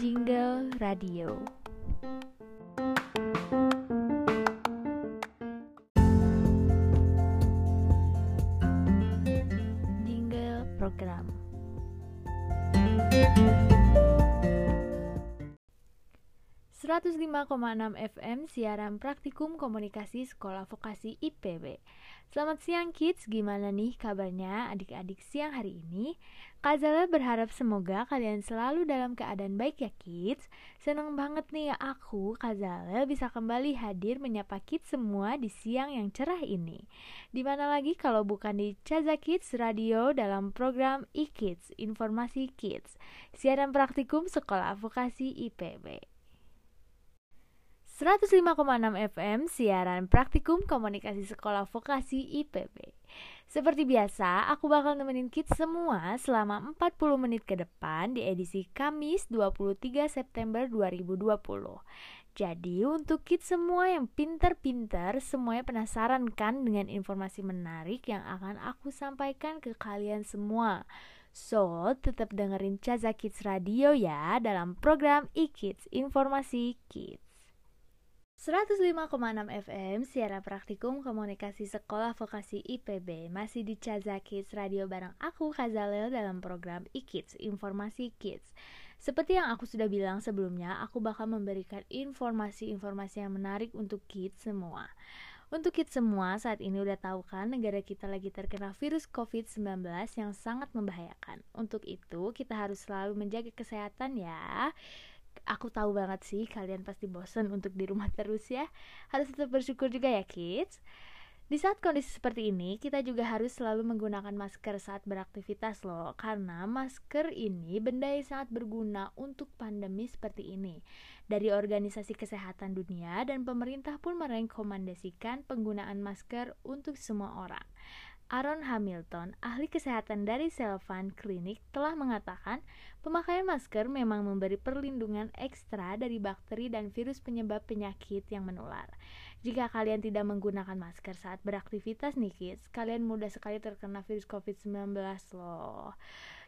Jingle Radio 105,6 FM siaran praktikum komunikasi sekolah vokasi IPB. Selamat siang kids, gimana nih kabarnya adik-adik siang hari ini? Kak Zala berharap semoga kalian selalu dalam keadaan baik ya kids. Seneng banget nih aku, Kak Zala bisa kembali hadir menyapa kids semua di siang yang cerah ini. Di mana lagi kalau bukan di Caza Kids Radio dalam program e-Kids, Informasi Kids, siaran praktikum sekolah vokasi IPB. 105,6 FM siaran praktikum komunikasi sekolah vokasi IPB. Seperti biasa, aku bakal nemenin kids semua selama 40 menit ke depan di edisi Kamis 23 September 2020. Jadi untuk kids semua yang pinter-pinter, semuanya penasaran kan dengan informasi menarik yang akan aku sampaikan ke kalian semua. So, tetap dengerin Caza Kids Radio ya dalam program e-Kids, Informasi Kids. 105,6 FM siaran praktikum komunikasi sekolah vokasi IPB masih di Caza Kids Radio bareng aku Kazalel dalam program e-Kids Informasi Kids. Seperti yang aku sudah bilang sebelumnya, aku bakal memberikan informasi-informasi yang menarik untuk kids semua. Untuk kids semua, saat ini udah tahu kan negara kita lagi terkena virus COVID-19 yang sangat membahayakan. Untuk itu, kita harus selalu menjaga kesehatan ya aku tahu banget sih kalian pasti bosen untuk di rumah terus ya. Harus tetap bersyukur juga ya kids. Di saat kondisi seperti ini, kita juga harus selalu menggunakan masker saat beraktivitas loh, karena masker ini benda yang sangat berguna untuk pandemi seperti ini. Dari Organisasi Kesehatan Dunia dan pemerintah pun merekomendasikan penggunaan masker untuk semua orang. Aaron Hamilton, ahli kesehatan dari Selvan Clinic, telah mengatakan pemakaian masker memang memberi perlindungan ekstra dari bakteri dan virus penyebab penyakit yang menular. Jika kalian tidak menggunakan masker saat beraktivitas nih kids, kalian mudah sekali terkena virus COVID-19 loh.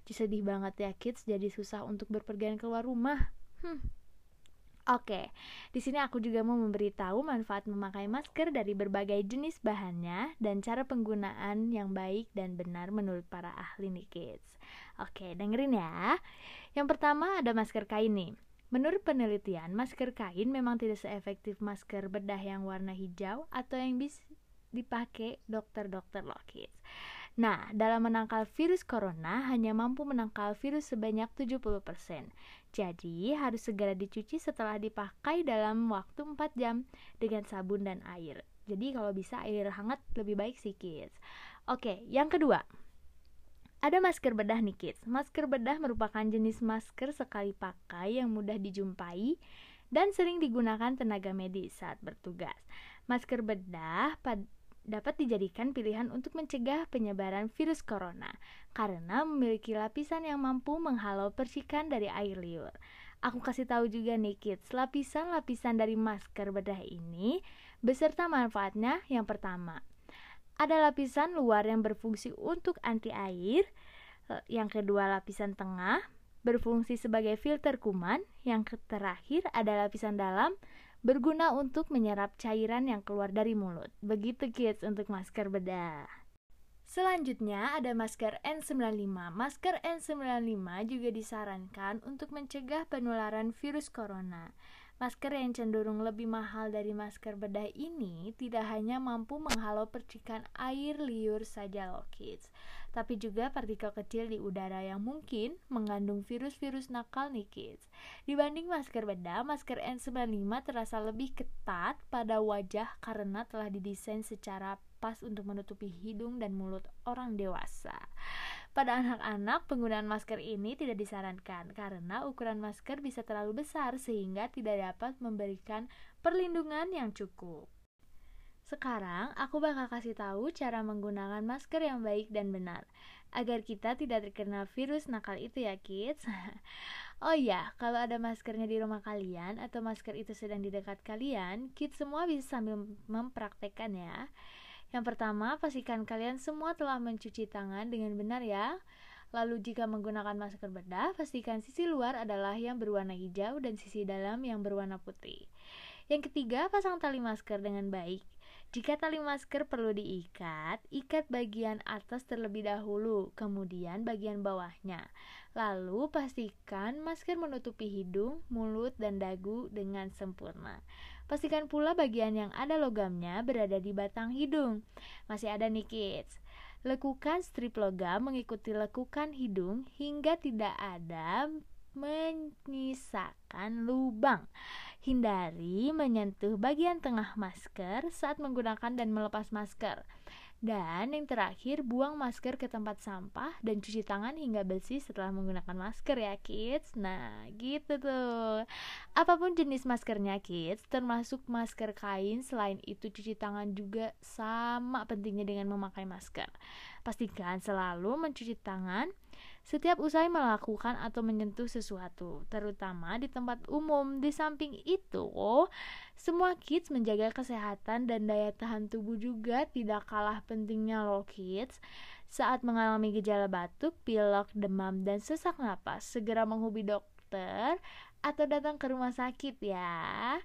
Jadi sedih banget ya kids, jadi susah untuk berpergian keluar rumah. Hmm, Oke, di sini aku juga mau memberitahu manfaat memakai masker dari berbagai jenis bahannya dan cara penggunaan yang baik dan benar menurut para ahli nih kids. Oke, dengerin ya. Yang pertama ada masker kain nih. Menurut penelitian, masker kain memang tidak seefektif masker bedah yang warna hijau atau yang bisa dipakai dokter-dokter loh kids. Nah, dalam menangkal virus corona hanya mampu menangkal virus sebanyak 70%. Jadi, harus segera dicuci setelah dipakai dalam waktu 4 jam dengan sabun dan air. Jadi, kalau bisa air hangat lebih baik sih, kids. Oke, yang kedua. Ada masker bedah nih, kids. Masker bedah merupakan jenis masker sekali pakai yang mudah dijumpai dan sering digunakan tenaga medis saat bertugas. Masker bedah dapat dijadikan pilihan untuk mencegah penyebaran virus corona karena memiliki lapisan yang mampu menghalau percikan dari air liur. Aku kasih tahu juga nih kids, lapisan-lapisan dari masker bedah ini beserta manfaatnya yang pertama. Ada lapisan luar yang berfungsi untuk anti air, yang kedua lapisan tengah berfungsi sebagai filter kuman, yang terakhir ada lapisan dalam berguna untuk menyerap cairan yang keluar dari mulut. Begitu kids untuk masker bedah. Selanjutnya ada masker N95. Masker N95 juga disarankan untuk mencegah penularan virus corona. Masker yang cenderung lebih mahal dari masker bedah ini tidak hanya mampu menghalau percikan air liur saja loh kids, tapi juga partikel kecil di udara yang mungkin mengandung virus-virus nakal nih kids. Dibanding masker bedah, masker N95 terasa lebih ketat pada wajah karena telah didesain secara pas untuk menutupi hidung dan mulut orang dewasa. Pada anak-anak, penggunaan masker ini tidak disarankan karena ukuran masker bisa terlalu besar sehingga tidak dapat memberikan perlindungan yang cukup. Sekarang, aku bakal kasih tahu cara menggunakan masker yang baik dan benar agar kita tidak terkena virus nakal itu ya, kids. oh iya, kalau ada maskernya di rumah kalian atau masker itu sedang di dekat kalian, kids semua bisa sambil mempraktekkan ya. Yang pertama, pastikan kalian semua telah mencuci tangan dengan benar ya. Lalu jika menggunakan masker bedah, pastikan sisi luar adalah yang berwarna hijau dan sisi dalam yang berwarna putih. Yang ketiga, pasang tali masker dengan baik. Jika tali masker perlu diikat, ikat bagian atas terlebih dahulu, kemudian bagian bawahnya. Lalu pastikan masker menutupi hidung, mulut, dan dagu dengan sempurna. Pastikan pula bagian yang ada logamnya berada di batang hidung. Masih ada nih kids. Lekukan strip logam mengikuti lekukan hidung hingga tidak ada menyisakan lubang. Hindari menyentuh bagian tengah masker saat menggunakan dan melepas masker. Dan yang terakhir, buang masker ke tempat sampah dan cuci tangan hingga bersih setelah menggunakan masker ya kids. Nah gitu tuh. Apa pun jenis maskernya kids, termasuk masker kain Selain itu cuci tangan juga sama pentingnya dengan memakai masker. Pastikan selalu mencuci tangan setiap usai melakukan atau menyentuh sesuatu, terutama di tempat umum. Di samping itu, semua kids menjaga kesehatan dan daya tahan tubuh juga tidak kalah pentingnya loh kids. Saat mengalami gejala batuk, pilek, demam, dan sesak napas, segera menghubungi dokter atau datang ke rumah sakit ya.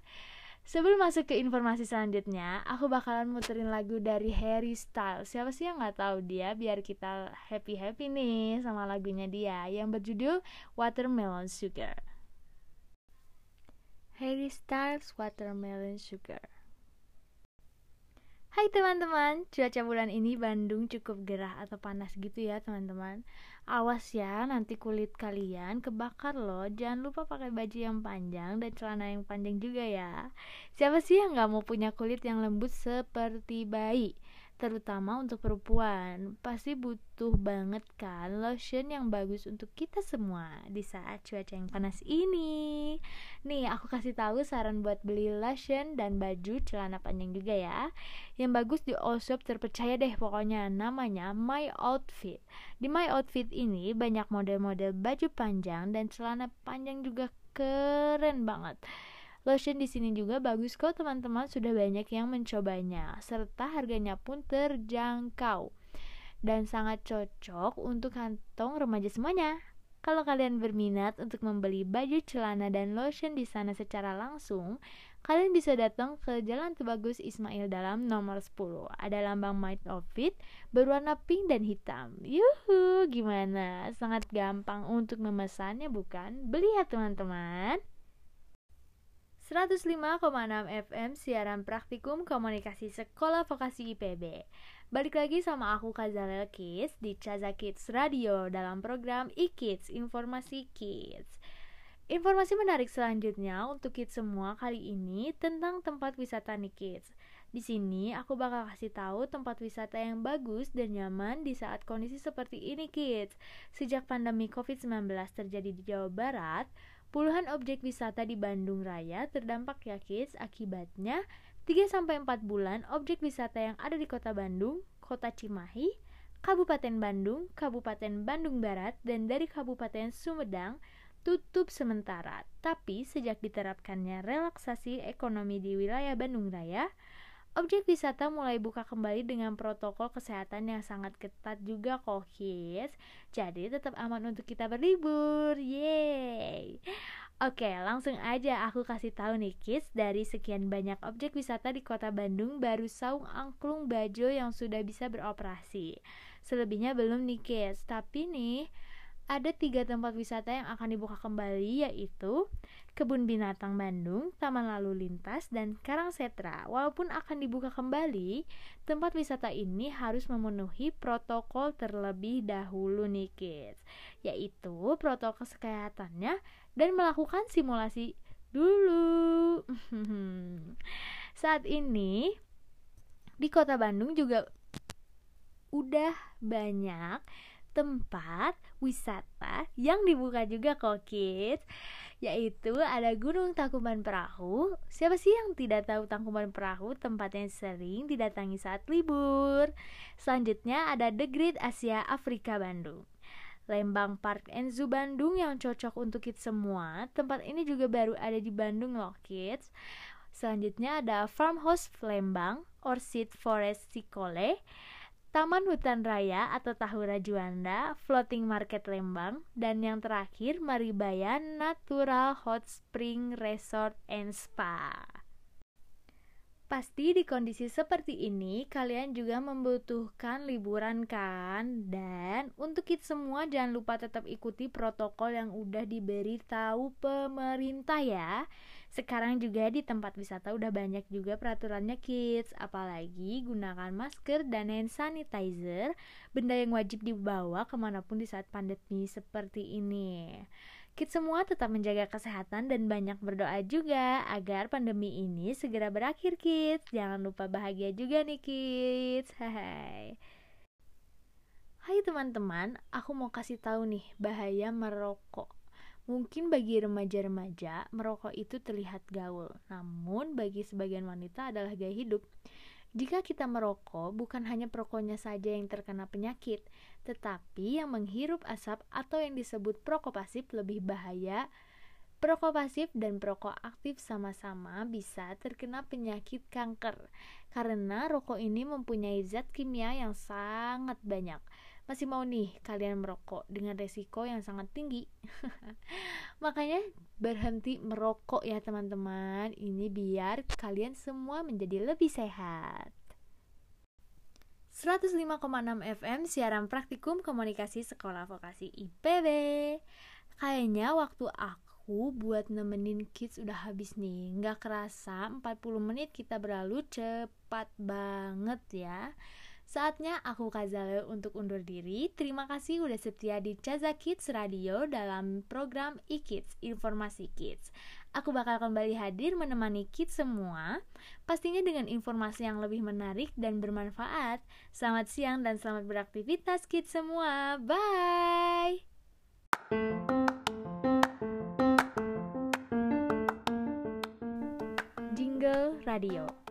Sebelum masuk ke informasi selanjutnya, aku bakalan muterin lagu dari Harry Styles. Siapa sih yang nggak tahu dia? Biar kita happy happy nih sama lagunya dia yang berjudul Watermelon Sugar. Harry Styles Watermelon Sugar. Hai teman-teman, cuaca bulan ini Bandung cukup gerah atau panas gitu ya teman-teman Awas ya, nanti kulit kalian kebakar loh. Jangan lupa pakai baju yang panjang dan celana yang panjang juga ya. Siapa sih yang gak mau punya kulit yang lembut seperti bayi? Terutama untuk perempuan. Pasti butuh banget kan lotion yang bagus untuk kita semua di saat cuaca yang panas ini. Nih aku kasih tahu saran buat beli lotion dan baju celana panjang juga ya. Yang bagus di all shop terpercaya deh pokoknya namanya My Outfit. Di My Outfit ini banyak model-model baju panjang dan celana panjang juga keren banget Lotion di sini juga bagus kok teman-teman sudah banyak yang mencobanya serta harganya pun terjangkau dan sangat cocok untuk kantong remaja semuanya. Kalau kalian berminat untuk membeli baju, celana, dan lotion di sana secara langsung, kalian bisa datang ke Jalan Tubagus Ismail dalam nomor 10. Ada lambang Might Outfit berwarna pink dan hitam. Yuhu, gimana? Sangat gampang untuk memesannya bukan? Beli ya teman-teman. 105,6 FM siaran praktikum komunikasi sekolah vokasi IPB Balik lagi sama aku Kazalel Kids di Caza Kids Radio dalam program e-Kids Informasi Kids. Informasi menarik selanjutnya untuk kids semua kali ini tentang tempat wisata nih kids. Di sini aku bakal kasih tahu tempat wisata yang bagus dan nyaman di saat kondisi seperti ini kids. Sejak pandemi COVID-19 terjadi di Jawa Barat, Puluhan objek wisata di Bandung Raya terdampak ya kids akibatnya 3-4 bulan objek wisata yang ada di kota Bandung, kota Cimahi, Kabupaten Bandung, Kabupaten Bandung Barat, dan dari Kabupaten Sumedang tutup sementara. Tapi sejak diterapkannya relaksasi ekonomi di wilayah Bandung Raya, Objek wisata mulai buka kembali dengan protokol kesehatan yang sangat ketat juga kok Jadi tetap aman untuk kita berlibur. Yeay. Oke langsung aja aku kasih tahu nih kids Dari sekian banyak objek wisata di kota Bandung Baru Saung Angklung Bajo yang sudah bisa beroperasi. Selebihnya belum nih kids Tapi nih ada tiga tempat wisata yang akan dibuka kembali yaitu Kebun Binatang Bandung, Taman Lalu Lintas, dan Karangsetra. Walaupun akan dibuka kembali, tempat wisata ini harus memenuhi protokol terlebih dahulu nih kids, yaitu protokol kesehatannya dan melakukan simulasi dulu. Saat ini di kota Bandung juga udah banyak tempat wisata yang dibuka juga kok kids yaitu ada Gunung Tangkuban Perahu. Siapa sih yang tidak tahu Tangkuban Perahu, tempat yang sering didatangi saat libur. Selanjutnya ada The Great Asia Afrika Bandung. Lembang Park and Zoo Bandung yang cocok untuk kids semua. Tempat ini juga baru ada di Bandung loh kids. Selanjutnya ada Farmhouse Lembang, Orchid Forest Sikole, Taman Hutan Raya atau Tahura Juanda, Floating Market Lembang, dan yang terakhir Maribaya Natural Hot Spring Resort and Spa. Pasti di kondisi seperti ini kalian juga membutuhkan liburan kan? Dan untuk kita semua jangan lupa tetap ikuti protokol yang udah diberi tahu pemerintah ya. Sekarang juga di tempat wisata udah banyak juga peraturannya kids, apalagi gunakan masker dan hand sanitizer, benda yang wajib dibawa ke mana pun di saat pandemi seperti ini. Kita semua tetap menjaga kesehatan dan banyak berdoa juga agar pandemi ini segera berakhir kids. Jangan lupa bahagia juga nih kids. Hai. Hai teman-teman, aku mau kasih tahu nih bahaya merokok. Mungkin bagi remaja-remaja, merokok itu terlihat gaul, namun bagi sebagian wanita adalah gaya hidup. Jika kita merokok, bukan hanya perokoknya saja yang terkena penyakit, tetapi yang menghirup asap atau yang disebut perokok pasif lebih bahaya. Perokok pasif dan perokok aktif sama-sama bisa terkena penyakit kanker karena rokok ini mempunyai zat kimia yang sangat banyak. Masih mau nih kalian merokok dengan resiko yang sangat tinggi? Makanya berhenti merokok ya teman-teman. Ini biar kalian semua menjadi lebih sehat. 105,6 FM siaran praktikum komunikasi sekolah vokasi IPB. Kayaknya waktu aku buat nemenin kids udah habis nih. Nggak kerasa 40 menit kita berlalu cepat banget ya. Saatnya aku Kazale untuk undur diri. Terima kasih udah setia di Caza Kids Radio dalam program e-Kids, Informasi Kids. Aku bakal kembali hadir menemani kids semua, pastinya dengan informasi yang lebih menarik dan bermanfaat. Selamat siang dan selamat beraktivitas kids semua. Bye! Jingle Radio